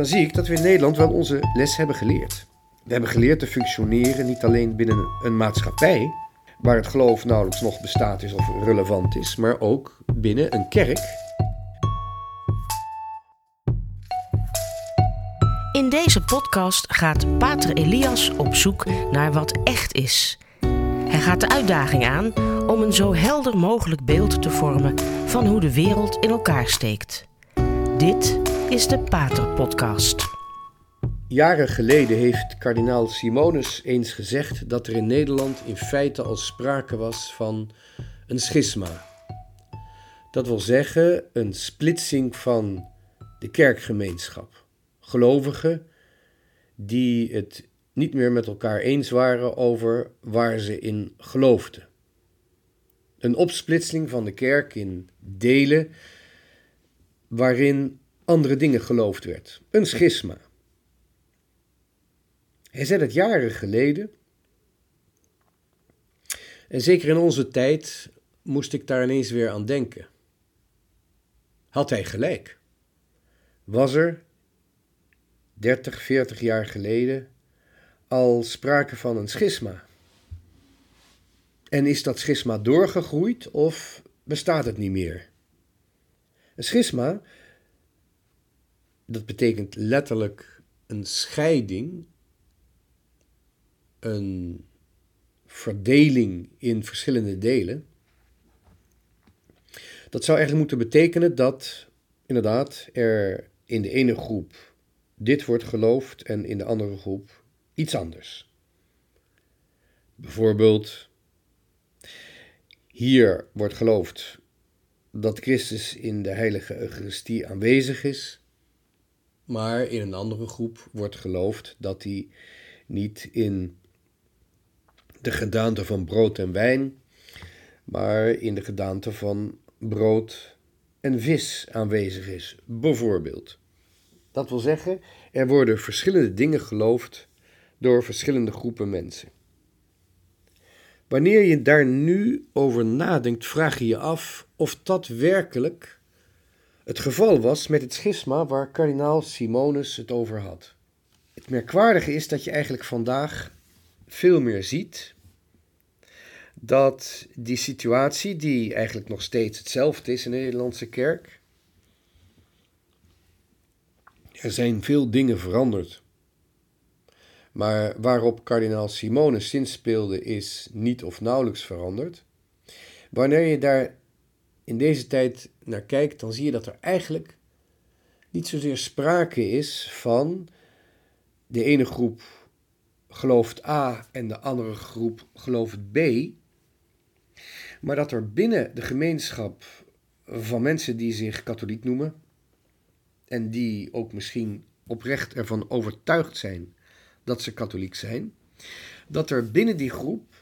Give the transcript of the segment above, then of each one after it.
dan zie ik dat we in Nederland wel onze les hebben geleerd. We hebben geleerd te functioneren niet alleen binnen een maatschappij, waar het geloof nauwelijks nog bestaat is of relevant is, maar ook binnen een kerk. In deze podcast gaat Pater Elias op zoek naar wat echt is. Hij gaat de uitdaging aan om een zo helder mogelijk beeld te vormen van hoe de wereld in elkaar steekt. Dit is de Pater Podcast. Jaren geleden heeft kardinaal Simonus eens gezegd dat er in Nederland in feite al sprake was van een schisma. Dat wil zeggen een splitsing van de kerkgemeenschap. Gelovigen die het niet meer met elkaar eens waren over waar ze in geloofden. Een opsplitsing van de kerk in delen waarin andere dingen geloofd werd. Een schisma. Hij zei dat jaren geleden. En zeker in onze tijd moest ik daar ineens weer aan denken. Had hij gelijk? Was er 30, 40 jaar geleden al sprake van een schisma? En is dat schisma doorgegroeid of bestaat het niet meer? Een schisma, dat betekent letterlijk een scheiding, een verdeling in verschillende delen. Dat zou eigenlijk moeten betekenen dat inderdaad er in de ene groep dit wordt geloofd en in de andere groep iets anders. Bijvoorbeeld, hier wordt geloofd dat Christus in de heilige Eucharistie aanwezig is, maar in een andere groep wordt geloofd dat hij niet in de gedaante van brood en wijn, maar in de gedaante van brood en vis aanwezig is, bijvoorbeeld. Dat wil zeggen, er worden verschillende dingen geloofd door verschillende groepen mensen. Wanneer je daar nu over nadenkt, vraag je je af of dat werkelijk het geval was met het schisma waar kardinaal Simonus het over had. Het merkwaardige is dat je eigenlijk vandaag veel meer ziet dat die situatie, die eigenlijk nog steeds hetzelfde is in de Nederlandse kerk, er zijn veel dingen veranderd. Maar waarop kardinaal Simonus zinspeelde is niet of nauwelijks veranderd. Wanneer je daar in deze tijd naar kijkt, dan zie je dat er eigenlijk niet zozeer sprake is van de ene groep gelooft A en de andere groep gelooft B, maar dat er binnen de gemeenschap van mensen die zich katholiek noemen en die ook misschien oprecht ervan overtuigd zijn dat ze katholiek zijn, dat er binnen die groep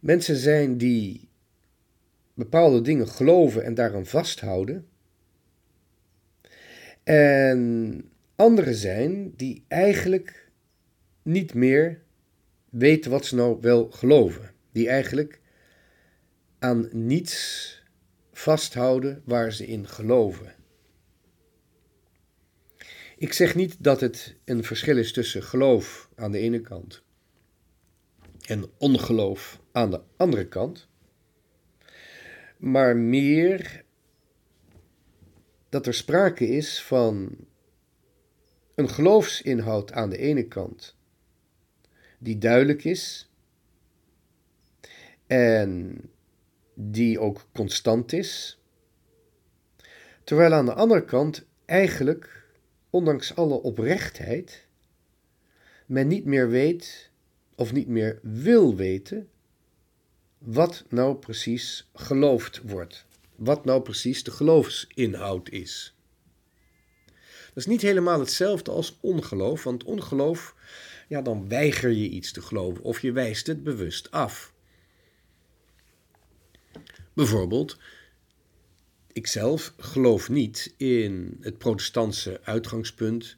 mensen zijn die bepaalde dingen geloven en daaraan vasthouden. En anderen zijn die eigenlijk niet meer weten wat ze nou wel geloven. Die eigenlijk aan niets vasthouden waar ze in geloven. Ik zeg niet dat het een verschil is tussen geloof aan de ene kant en ongeloof aan de andere kant, maar meer dat er sprake is van een geloofsinhoud aan de ene kant, die duidelijk is en die ook constant is, terwijl aan de andere kant eigenlijk ondanks alle oprechtheid, men niet meer weet of niet meer wil weten wat nou precies geloofd wordt. Wat nou precies de geloofsinhoud is. Dat is niet helemaal hetzelfde als ongeloof, want ongeloof, ja, dan weiger je iets te geloven of je wijst het bewust af. Bijvoorbeeld, ik zelf geloof niet in het protestantse uitgangspunt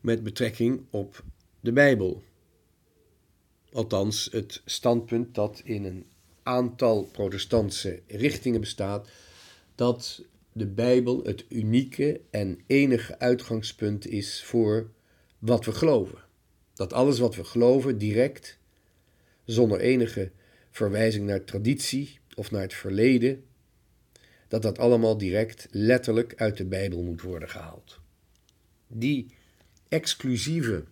met betrekking op de Bijbel. Althans, het standpunt dat in een aantal protestantse richtingen bestaat, dat de Bijbel het unieke en enige uitgangspunt is voor wat we geloven. Dat alles wat we geloven direct, zonder enige verwijzing naar traditie of naar het verleden, dat dat allemaal direct letterlijk uit de Bijbel moet worden gehaald. Die exclusieve,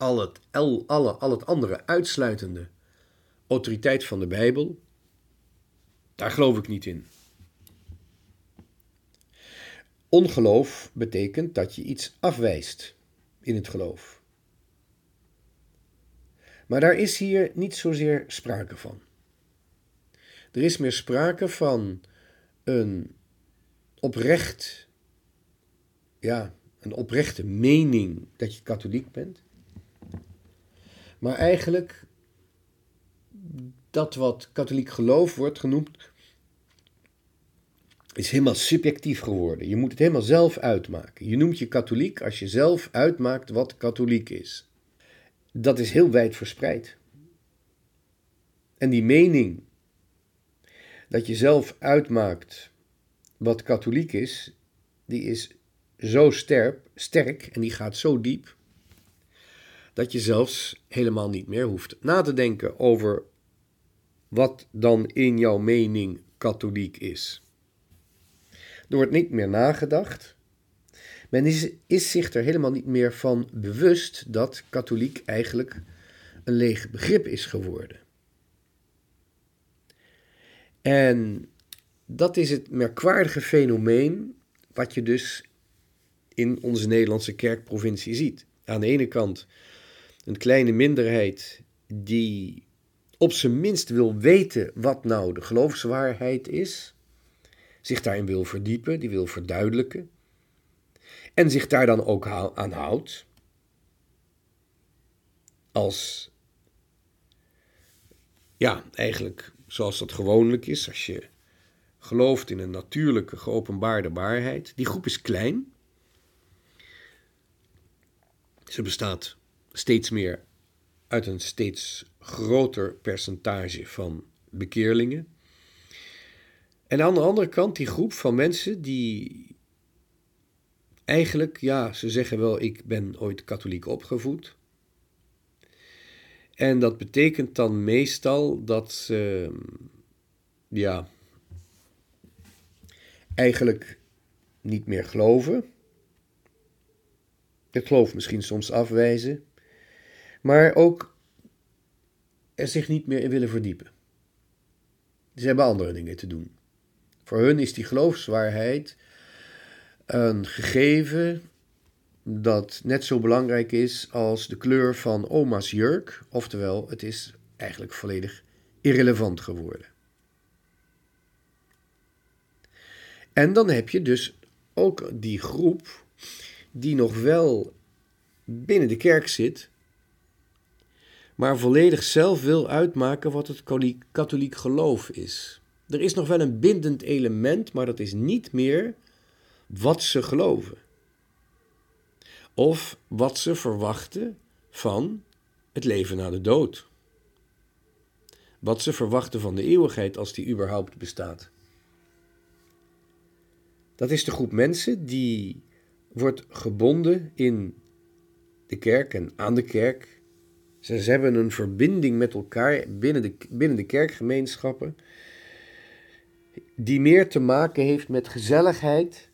al het, al, alle, al het andere uitsluitende autoriteit van de Bijbel, daar geloof ik niet in. Ongeloof betekent dat je iets afwijst in het geloof. Maar daar is hier niet zozeer sprake van. Er is meer sprake van een oprecht, ja, een oprechte mening dat je katholiek bent. Maar eigenlijk dat wat katholiek geloof wordt genoemd, is helemaal subjectief geworden. Je moet het helemaal zelf uitmaken. Je noemt je katholiek als je zelf uitmaakt wat katholiek is. Dat is heel wijd verspreid. En die mening dat je zelf uitmaakt wat katholiek is, die is zo sterk, sterk en die gaat zo diep, dat je zelfs helemaal niet meer hoeft na te denken over wat dan in jouw mening katholiek is. Er wordt niet meer nagedacht. Men is, is zich er helemaal niet meer van bewust dat katholiek eigenlijk een leeg begrip is geworden. En dat is het merkwaardige fenomeen wat je dus in onze Nederlandse kerkprovincie ziet. Aan de ene kant een kleine minderheid die op zijn minst wil weten wat nou de geloofswaarheid is, zich daarin wil verdiepen, die wil verduidelijken en zich daar dan ook aan houdt. Als, ja, eigenlijk zoals dat gewoonlijk is, als je gelooft in een natuurlijke, geopenbaarde waarheid. Die groep is klein. Ze bestaat steeds meer uit een steeds groter percentage van bekeerlingen. En aan de andere kant die groep van mensen die eigenlijk, ja, ze zeggen wel, ik ben ooit katholiek opgevoed. En dat betekent dan meestal dat ze, ja, eigenlijk niet meer geloven. Het geloof misschien soms afwijzen, maar ook er zich niet meer in willen verdiepen. Ze hebben andere dingen te doen. Voor hun is die geloofswaarheid een gegeven dat net zo belangrijk is als de kleur van oma's jurk, oftewel het is eigenlijk volledig irrelevant geworden. En dan heb je dus ook die groep die nog wel binnen de kerk zit, maar volledig zelf wil uitmaken wat het katholiek geloof is. Er is nog wel een bindend element, maar dat is niet meer wat ze geloven. Of wat ze verwachten van het leven na de dood. Wat ze verwachten van de eeuwigheid als die überhaupt bestaat. Dat is de groep mensen die wordt gebonden in de kerk en aan de kerk. Ze, hebben een verbinding met elkaar binnen de, binnen de kerkgemeenschappen, die meer te maken heeft met gezelligheid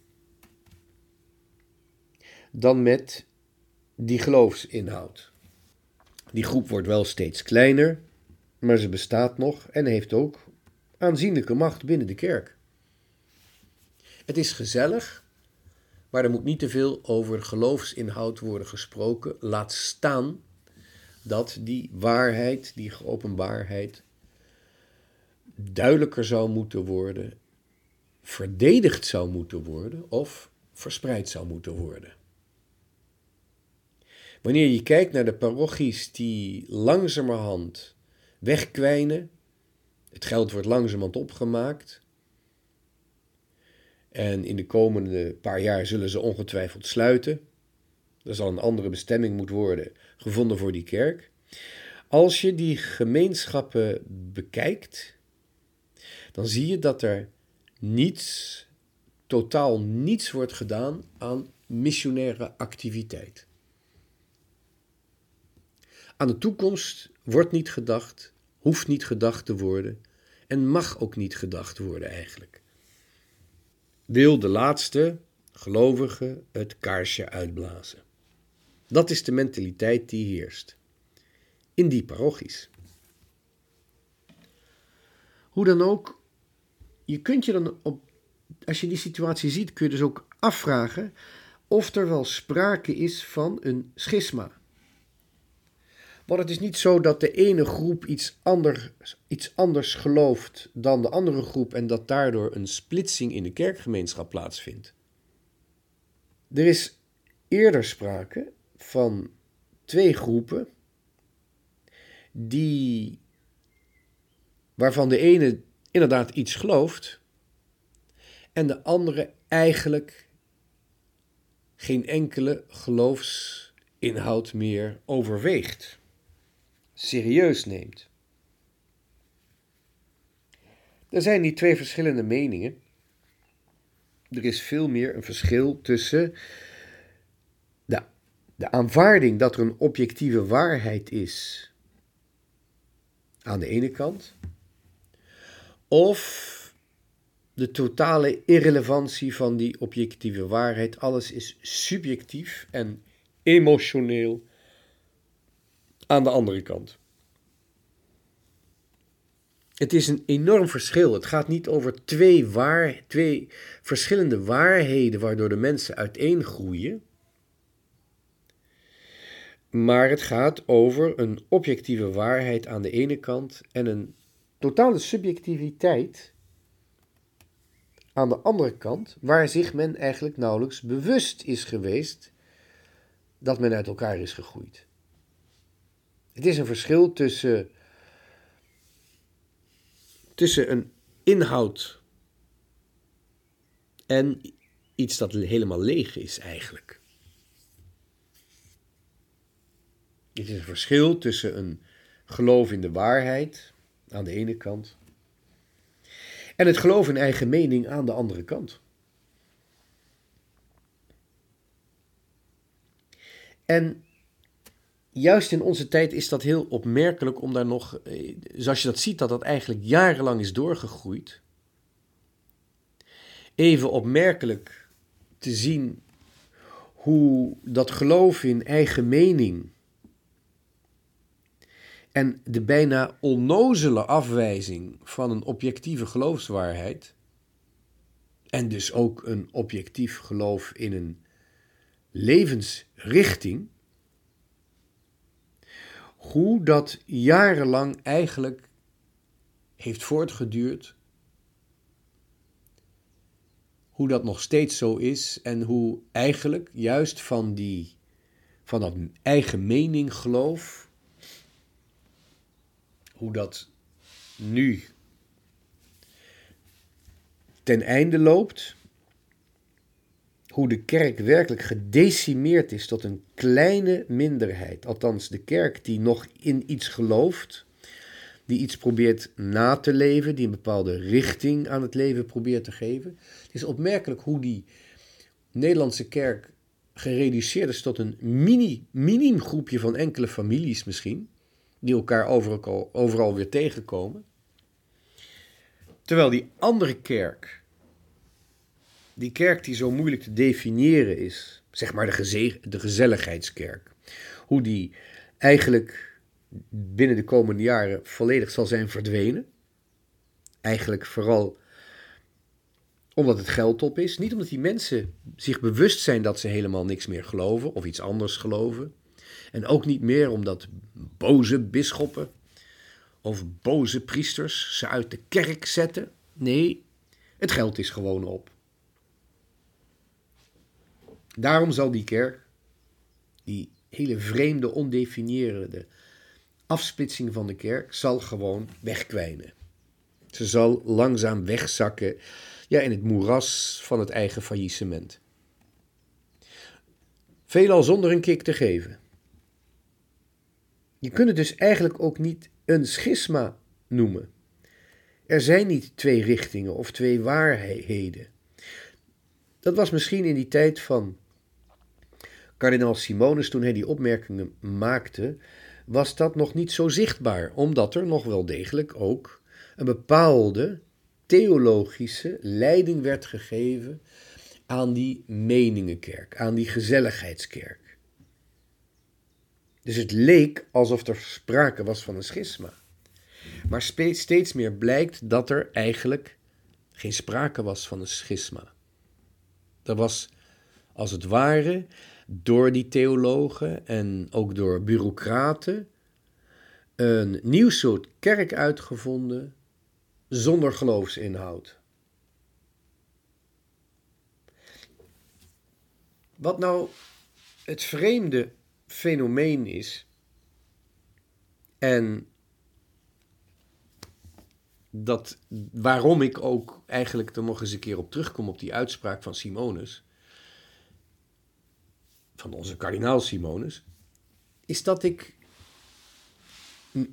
dan met die geloofsinhoud. Die groep wordt wel steeds kleiner, maar ze bestaat nog en heeft ook aanzienlijke macht binnen de kerk. Het is gezellig, maar er moet niet te veel over geloofsinhoud worden gesproken. Laat staan dat die waarheid, die geopenbaarheid, duidelijker zou moeten worden, verdedigd zou moeten worden of verspreid zou moeten worden. Wanneer je kijkt naar de parochies die langzamerhand wegkwijnen, het geld wordt langzamerhand opgemaakt. En in de komende paar jaar zullen ze ongetwijfeld sluiten. Er zal een andere bestemming moeten worden gevonden voor die kerk. Als je die gemeenschappen bekijkt, dan zie je dat er niets, totaal niets wordt gedaan aan missionaire activiteit. Aan de toekomst wordt niet gedacht, hoeft niet gedacht te worden en mag ook niet gedacht worden eigenlijk. Wil de laatste gelovige het kaarsje uitblazen. Dat is de mentaliteit die heerst. In die parochies. Hoe dan ook, je kunt je dan op, als je die situatie ziet, kun je dus ook afvragen of er wel sprake is van een schisma. Want het is niet zo dat de ene groep iets, ander, iets anders gelooft dan de andere groep en dat daardoor een splitsing in de kerkgemeenschap plaatsvindt. Er is eerder sprake van twee groepen die, waarvan de ene inderdaad iets gelooft en de andere eigenlijk geen enkele geloofsinhoud meer overweegt, serieus neemt. Er zijn die twee verschillende meningen. Er is veel meer een verschil tussen de aanvaarding dat er een objectieve waarheid is aan de ene kant, of de totale irrelevantie van die objectieve waarheid. Alles is subjectief en emotioneel aan de andere kant. Het is een enorm verschil. Het gaat niet over twee, waar, twee verschillende waarheden waardoor de mensen uiteengroeien. Maar het gaat over een objectieve waarheid aan de ene kant en een totale subjectiviteit aan de andere kant, waar zich men eigenlijk nauwelijks bewust is geweest dat men uit elkaar is gegroeid. Het is een verschil tussen, tussen een inhoud en iets dat helemaal leeg is eigenlijk. Het is een verschil tussen een geloof in de waarheid aan de ene kant en het geloof in eigen mening aan de andere kant. En juist in onze tijd is dat heel opmerkelijk om daar nog, eh, zoals je dat ziet, dat dat eigenlijk jarenlang is doorgegroeid. Even opmerkelijk te zien hoe dat geloof in eigen mening en de bijna onnozele afwijzing van een objectieve geloofswaarheid, en dus ook een objectief geloof in een levensrichting, hoe dat jarenlang eigenlijk heeft voortgeduurd, hoe dat nog steeds zo is en hoe eigenlijk juist van, die, van dat eigen mening geloof hoe dat nu ten einde loopt. Hoe de kerk werkelijk gedecimeerd is tot een kleine minderheid. Althans, de kerk die nog in iets gelooft, die iets probeert na te leven, die een bepaalde richting aan het leven probeert te geven. Het is opmerkelijk hoe die Nederlandse kerk gereduceerd is tot een mini, minim groepje van enkele families misschien die elkaar overal, overal weer tegenkomen. Terwijl die andere kerk, die kerk die zo moeilijk te definiëren is, zeg maar de, de gezelligheidskerk, hoe die eigenlijk binnen de komende jaren volledig zal zijn verdwenen. Eigenlijk vooral omdat het geld op is. Niet omdat die mensen zich bewust zijn dat ze helemaal niks meer geloven of iets anders geloven. En ook niet meer omdat boze bisschoppen of boze priesters ze uit de kerk zetten. Nee, het geld is gewoon op. Daarom zal die kerk, die hele vreemde, ondefinierende afsplitsing van de kerk, zal gewoon wegkwijnen. Ze zal langzaam wegzakken ja, in het moeras van het eigen faillissement. Veelal zonder een kick te geven. Je kunt het dus eigenlijk ook niet een schisma noemen. Er zijn niet twee richtingen of twee waarheden. Dat was misschien in die tijd van kardinaal Simonus, toen hij die opmerkingen maakte, was dat nog niet zo zichtbaar, omdat er nog wel degelijk ook een bepaalde theologische leiding werd gegeven aan die meningenkerk, aan die gezelligheidskerk. Dus het leek alsof er sprake was van een schisma. Maar steeds meer blijkt dat er eigenlijk geen sprake was van een schisma. Er was als het ware door die theologen en ook door bureaucraten een nieuw soort kerk uitgevonden zonder geloofsinhoud. Wat nou het vreemde fenomeen is, en dat waarom ik ook eigenlijk er nog eens een keer op terugkom op die uitspraak van Simonus, van onze kardinaal Simonus, is dat ik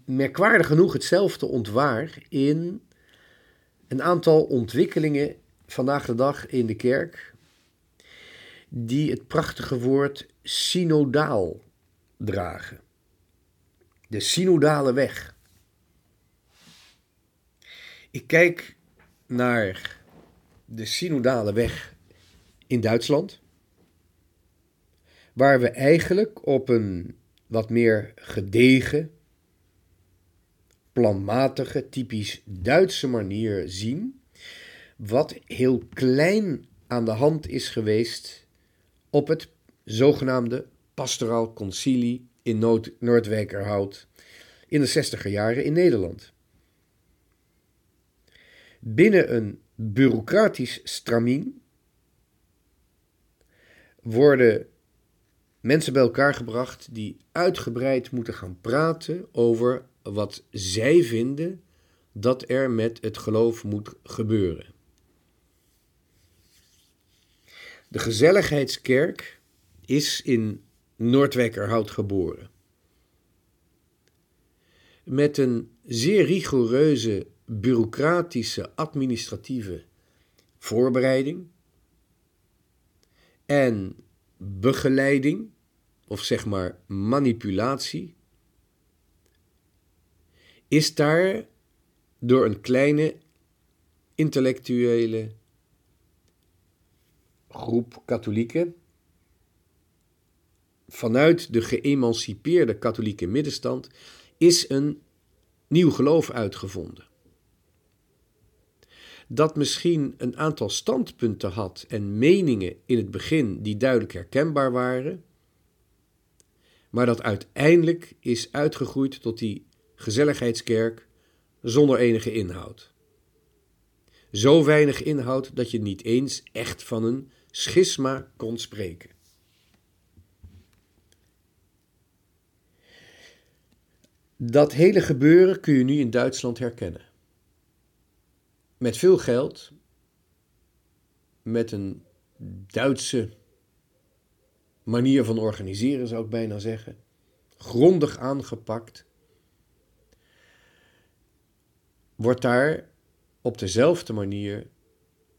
merkwaardig genoeg hetzelfde ontwaar in een aantal ontwikkelingen vandaag de dag in de kerk, die het prachtige woord synodaal dragen. De synodale weg. Ik kijk naar de synodale weg in Duitsland, waar we eigenlijk op een wat meer gedegen, planmatige, typisch Duitse manier zien wat heel klein aan de hand is geweest op het zogenaamde pastoraal concilie in Noord Noordwijkerhout in de zestiger jaren in Nederland. Binnen een bureaucratisch stramien worden mensen bij elkaar gebracht die uitgebreid moeten gaan praten over wat zij vinden dat er met het geloof moet gebeuren. De gezelligheidskerk is in Noordwijkerhout geboren. Met een zeer rigoureuze bureaucratische administratieve voorbereiding en begeleiding, of zeg maar manipulatie, is daar door een kleine intellectuele groep katholieken vanuit de geëmancipeerde katholieke middenstand is een nieuw geloof uitgevonden. Dat misschien een aantal standpunten had en meningen in het begin die duidelijk herkenbaar waren, maar dat uiteindelijk is uitgegroeid tot die gezelligheidskerk zonder enige inhoud. Zo weinig inhoud dat je niet eens echt van een schisma kon spreken. Dat hele gebeuren kun je nu in Duitsland herkennen. Met veel geld, met een Duitse manier van organiseren zou ik bijna zeggen, grondig aangepakt, wordt daar op dezelfde manier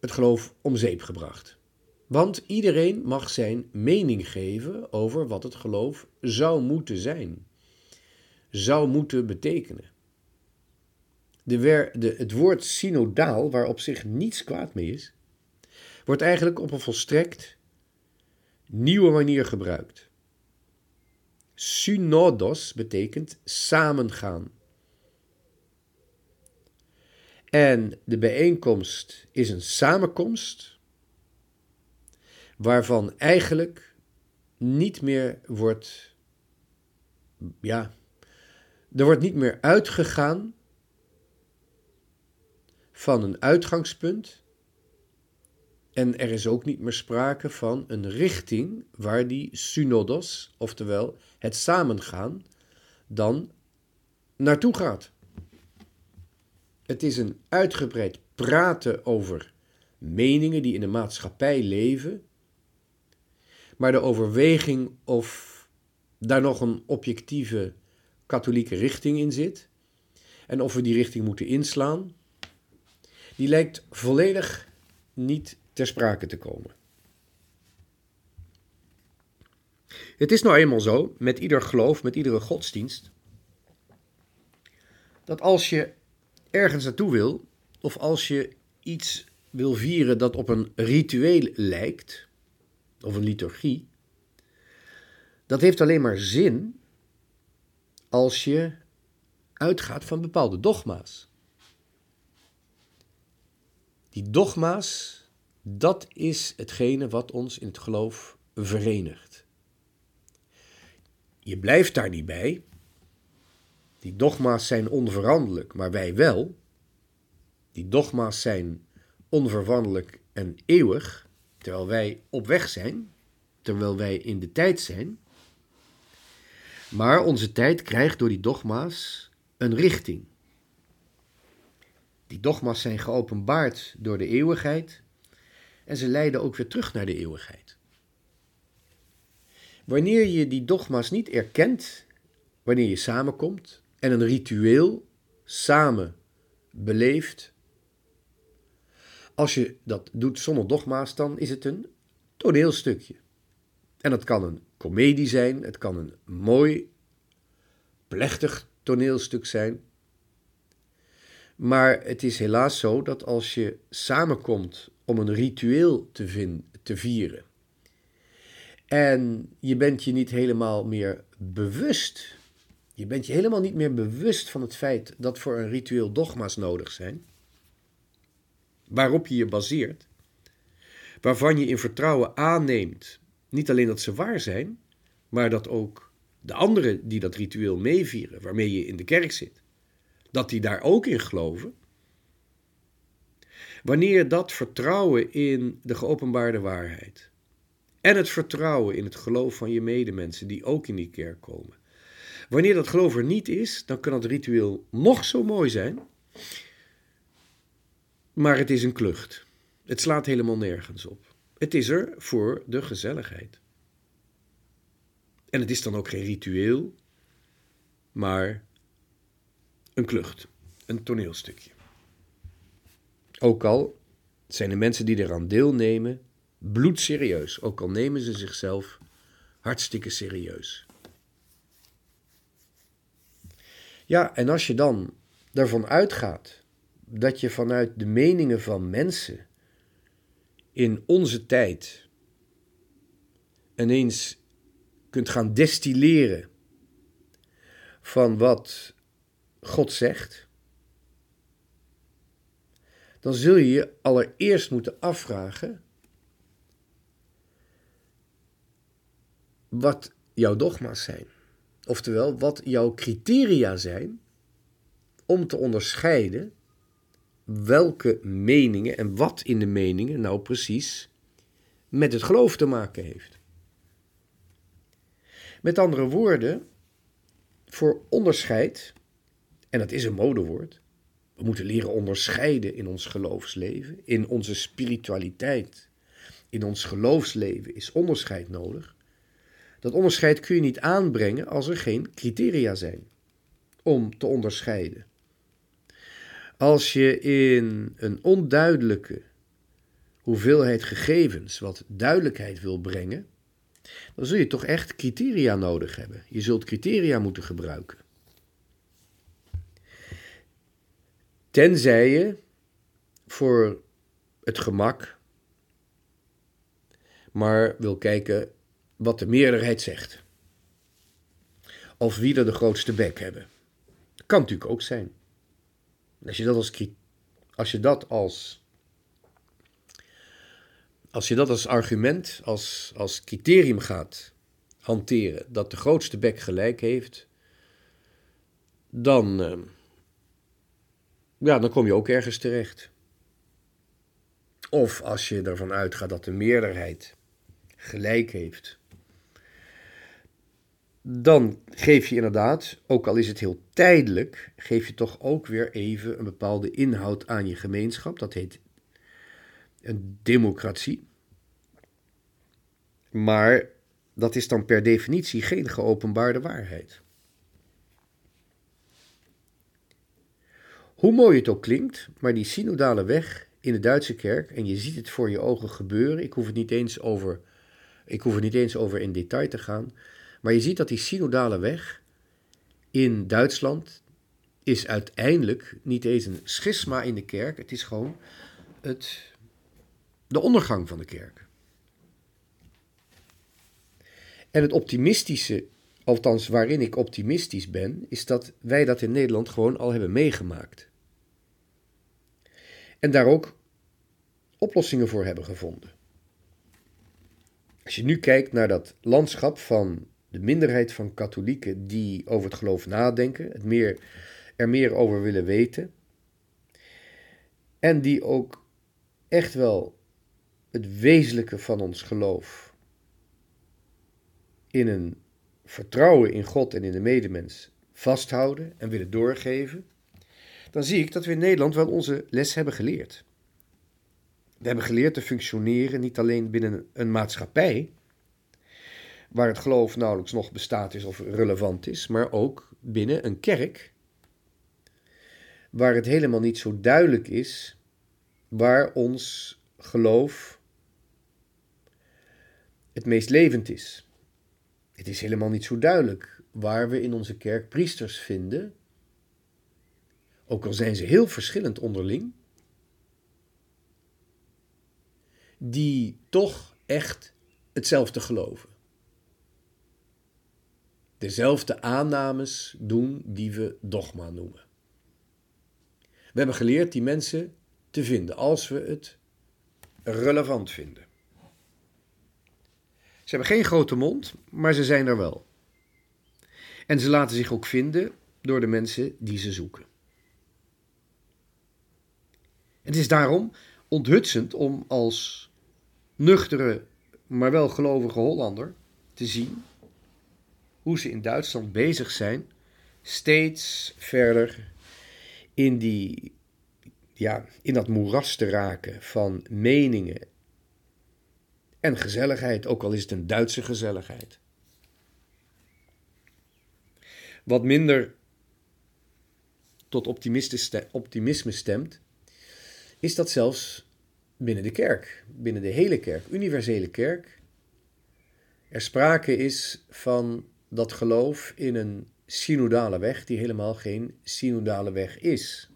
het geloof om zeep gebracht. Want iedereen mag zijn mening geven over wat het geloof zou moeten zijn, zou moeten betekenen. De, de, het woord synodaal, waar op zich niets kwaad mee is, wordt eigenlijk op een volstrekt nieuwe manier gebruikt. Synodos betekent samengaan. En de bijeenkomst is een samenkomst waarvan eigenlijk niet meer wordt, ja, er wordt niet meer uitgegaan van een uitgangspunt en er is ook niet meer sprake van een richting waar die synodos, oftewel het samengaan, dan naartoe gaat. Het is een uitgebreid praten over meningen die in de maatschappij leven, maar de overweging of daar nog een objectieve katholieke richting in zit en of we die richting moeten inslaan, die lijkt volledig niet ter sprake te komen. Het is nou eenmaal zo, met ieder geloof, met iedere godsdienst, dat als je ergens naartoe wil, of als je iets wil vieren dat op een ritueel lijkt, of een liturgie, dat heeft alleen maar zin als je uitgaat van bepaalde dogma's. Die dogma's, dat is hetgene wat ons in het geloof verenigt. Je blijft daar niet bij. Die dogma's zijn onveranderlijk, maar wij wel. Die dogma's zijn onverwanderlijk en eeuwig, terwijl wij op weg zijn, terwijl wij in de tijd zijn. Maar onze tijd krijgt door die dogma's een richting. Die dogma's zijn geopenbaard door de eeuwigheid en ze leiden ook weer terug naar de eeuwigheid. Wanneer je die dogma's niet erkent, wanneer je samenkomt en een ritueel samen beleeft, als je dat doet zonder dogma's, dan is het een toneelstukje. En dat kan een komedie zijn, het kan een mooi, plechtig toneelstuk zijn. Maar het is helaas zo dat als je samenkomt om een ritueel te, te vieren en je bent je niet helemaal meer bewust, je bent je helemaal niet meer bewust van het feit dat voor een ritueel dogma's nodig zijn, waarop je je baseert, waarvan je in vertrouwen aanneemt, niet alleen dat ze waar zijn, maar dat ook de anderen die dat ritueel meevieren, waarmee je in de kerk zit, dat die daar ook in geloven. Wanneer dat vertrouwen in de geopenbaarde waarheid en het vertrouwen in het geloof van je medemensen die ook in die kerk komen, wanneer dat geloof er niet is, dan kan het ritueel nog zo mooi zijn, maar het is een klucht. Het slaat helemaal nergens op. Het is er voor de gezelligheid. En het is dan ook geen ritueel, maar een klucht, een toneelstukje. Ook al zijn de mensen die eraan deelnemen bloedserieus, ook al nemen ze zichzelf hartstikke serieus. Ja, en als je dan daarvan uitgaat dat je vanuit de meningen van mensen in onze tijd ineens kunt gaan destilleren van wat God zegt, dan zul je je allereerst moeten afvragen wat jouw dogma's zijn. Oftewel, wat jouw criteria zijn om te onderscheiden welke meningen en wat in de meningen nou precies met het geloof te maken heeft. Met andere woorden, voor onderscheid, en dat is een modewoord, we moeten leren onderscheiden in ons geloofsleven, in onze spiritualiteit, in ons geloofsleven is onderscheid nodig. Dat onderscheid kun je niet aanbrengen als er geen criteria zijn om te onderscheiden. Als je in een onduidelijke hoeveelheid gegevens wat duidelijkheid wil brengen, dan zul je toch echt criteria nodig hebben. Je zult criteria moeten gebruiken. Tenzij je voor het gemak maar wil kijken wat de meerderheid zegt. Of wie er de grootste bek hebben. Kan natuurlijk ook zijn. Als je dat als, als, je dat als, als, je dat als argument, als, als criterium gaat hanteren, dat de grootste bek gelijk heeft, dan, uh, ja, dan kom je ook ergens terecht. Of als je ervan uitgaat dat de meerderheid gelijk heeft, dan geef je inderdaad, ook al is het heel tijdelijk, geef je toch ook weer even een bepaalde inhoud aan je gemeenschap. Dat heet een democratie. Maar dat is dan per definitie geen geopenbaarde waarheid. Hoe mooi het ook klinkt, maar die synodale weg in de Duitse kerk, en je ziet het voor je ogen gebeuren, ik hoef het niet eens over, ik hoef het niet eens over in detail te gaan, maar je ziet dat die synodale weg in Duitsland is uiteindelijk niet eens een schisma in de kerk, het is gewoon het, de ondergang van de kerk. En het optimistische, althans waarin ik optimistisch ben, is dat wij dat in Nederland gewoon al hebben meegemaakt. En daar ook oplossingen voor hebben gevonden. Als je nu kijkt naar dat landschap van de minderheid van katholieken die over het geloof nadenken, het meer, er meer over willen weten, en die ook echt wel het wezenlijke van ons geloof in een vertrouwen in God en in de medemens vasthouden en willen doorgeven, dan zie ik dat we in Nederland wel onze les hebben geleerd. We hebben geleerd te functioneren niet alleen binnen een maatschappij, waar het geloof nauwelijks nog bestaat is of relevant is, maar ook binnen een kerk, waar het helemaal niet zo duidelijk is waar ons geloof het meest levend is. Het is helemaal niet zo duidelijk waar we in onze kerk priesters vinden, ook al zijn ze heel verschillend onderling, die toch echt hetzelfde geloven. Dezelfde aannames doen die we dogma noemen. We hebben geleerd die mensen te vinden als we het relevant vinden. Ze hebben geen grote mond, maar ze zijn er wel. En ze laten zich ook vinden door de mensen die ze zoeken. Het is daarom onthutsend om als nuchtere, maar wel gelovige Hollander te zien hoe ze in Duitsland bezig zijn steeds verder in, die, ja, in dat moeras te raken van meningen en gezelligheid, ook al is het een Duitse gezelligheid. Wat minder tot optimisme stemt, is dat zelfs binnen de kerk, binnen de hele kerk, universele kerk, er sprake is van dat geloof in een synodale weg die helemaal geen synodale weg is.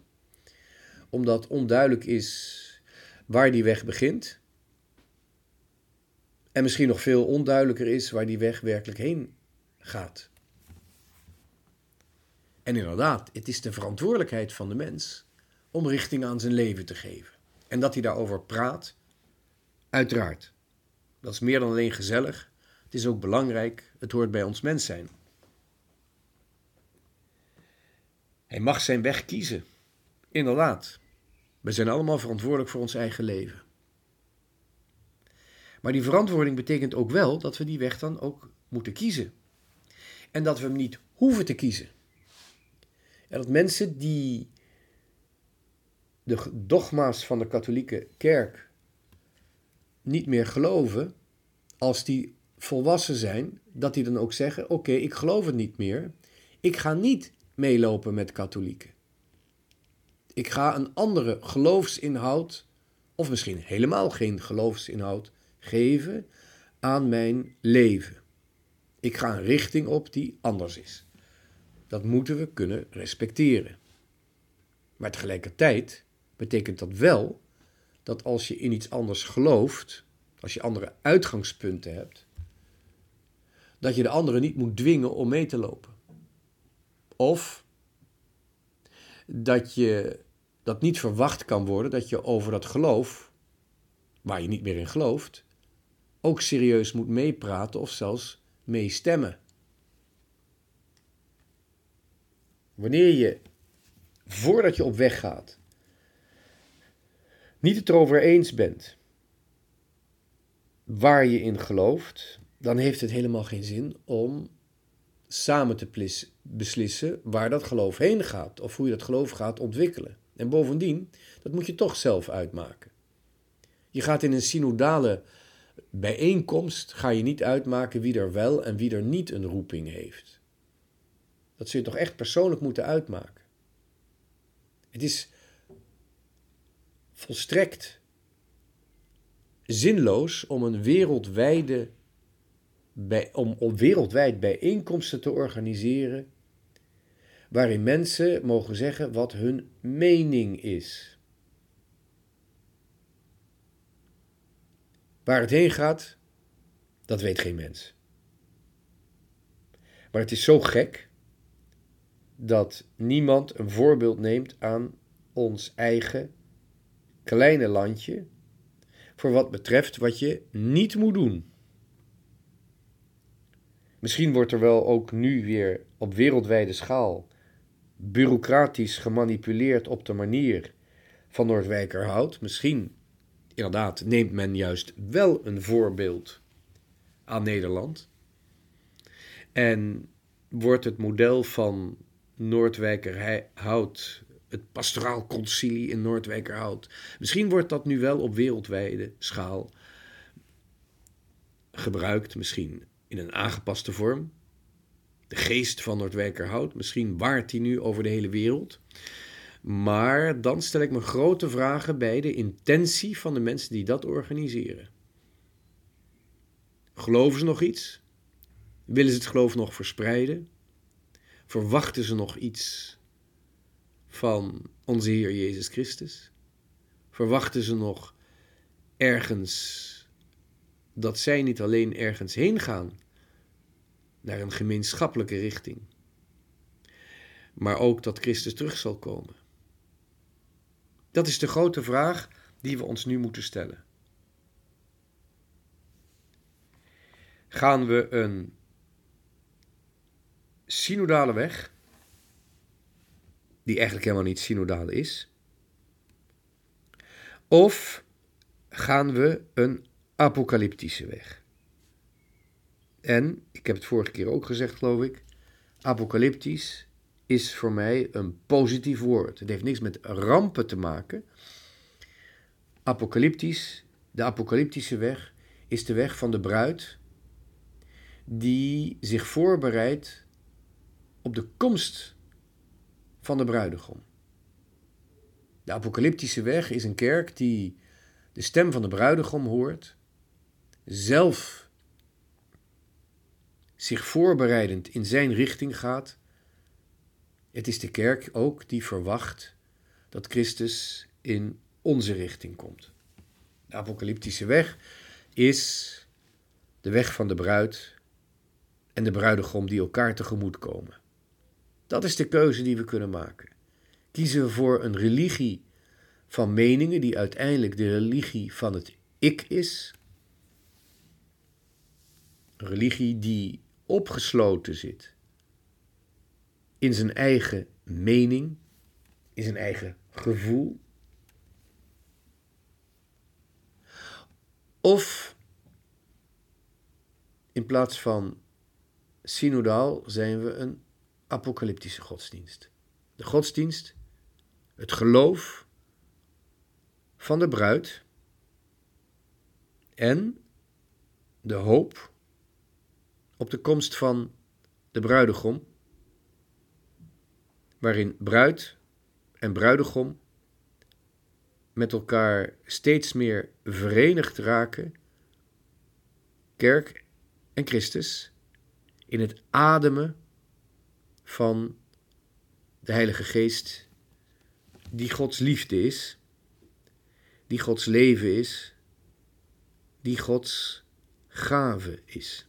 Omdat onduidelijk is waar die weg begint. En misschien nog veel onduidelijker is waar die weg werkelijk heen gaat. En inderdaad, het is de verantwoordelijkheid van de mens om richting aan zijn leven te geven. En dat hij daarover praat, uiteraard. Dat is meer dan alleen gezellig. Het is ook belangrijk. Het hoort bij ons mens zijn. Hij mag zijn weg kiezen. Inderdaad. We zijn allemaal verantwoordelijk voor ons eigen leven. Maar die verantwoording betekent ook wel dat we die weg dan ook moeten kiezen. En dat we hem niet hoeven te kiezen. En dat mensen die de dogma's van de katholieke kerk niet meer geloven, als die volwassen zijn, dat die dan ook zeggen: Oké, ik geloof het niet meer. Ik ga niet meelopen met katholieken. Ik ga een andere geloofsinhoud, of misschien helemaal geen geloofsinhoud, geven aan mijn leven. Ik ga een richting op die anders is. Dat moeten we kunnen respecteren. Maar tegelijkertijd betekent dat wel dat als je in iets anders gelooft, als je andere uitgangspunten hebt, dat je de anderen niet moet dwingen om mee te lopen. Of dat je dat niet verwacht kan worden dat je over dat geloof, waar je niet meer in gelooft, ook serieus moet meepraten of zelfs meestemmen. Wanneer je, voordat je op weg gaat, niet het erover eens bent waar je in gelooft, dan heeft het helemaal geen zin om samen te beslissen waar dat geloof heen gaat of hoe je dat geloof gaat ontwikkelen. En bovendien, dat moet je toch zelf uitmaken. Je gaat in een synodale bijeenkomst, ga je niet uitmaken wie er wel en wie er niet een roeping heeft. Dat zul je toch echt persoonlijk moeten uitmaken. Het is volstrekt zinloos om een wereldwijde bij, om, om wereldwijd bijeenkomsten te organiseren waarin mensen mogen zeggen wat hun mening is. Waar het heen gaat, dat weet geen mens. Maar het is zo gek dat niemand een voorbeeld neemt aan ons eigen kleine landje voor wat betreft wat je niet moet doen. Misschien wordt er wel ook nu weer op wereldwijde schaal bureaucratisch gemanipuleerd op de manier van Noordwijkerhout. Misschien, inderdaad, neemt men juist wel een voorbeeld aan Nederland. En wordt het model van Noordwijkerhout, het pastoraal concilie in Noordwijkerhout, misschien wordt dat nu wel op wereldwijde schaal gebruikt, misschien in een aangepaste vorm. De geest van Noordwijkerhout, misschien waart die nu over de hele wereld. Maar dan stel ik me grote vragen bij de intentie van de mensen die dat organiseren. Geloven ze nog iets? Willen ze het geloof nog verspreiden? Verwachten ze nog iets van onze Heer Jezus Christus? Verwachten ze nog ergens dat zij niet alleen ergens heen gaan, naar een gemeenschappelijke richting, maar ook dat Christus terug zal komen? Dat is de grote vraag die we ons nu moeten stellen. Gaan we een synodale weg, die eigenlijk helemaal niet synodaal is, of gaan we een apocalyptische weg? En, ik heb het vorige keer ook gezegd, geloof ik, apocalyptisch is voor mij een positief woord. Het heeft niks met rampen te maken. Apocalyptisch, de apocalyptische weg, is de weg van de bruid die zich voorbereidt op de komst van de bruidegom. De apocalyptische weg is een kerk die de stem van de bruidegom hoort, zelf zich voorbereidend in zijn richting gaat. Het is de kerk ook die verwacht dat Christus in onze richting komt. De apocalyptische weg is de weg van de bruid en de bruidegom die elkaar tegemoet komen. Dat is de keuze die we kunnen maken. Kiezen we voor een religie van meningen die uiteindelijk de religie van het ik is? Religie die opgesloten zit in zijn eigen mening, in zijn eigen gevoel? Of in plaats van synodaal zijn we een apocalyptische godsdienst. De godsdienst, het geloof van de bruid en de hoop op de komst van de bruidegom, waarin bruid en bruidegom met elkaar steeds meer verenigd raken, kerk en Christus, in het ademen van de Heilige Geest, die Gods liefde is, die Gods leven is, die Gods gave is.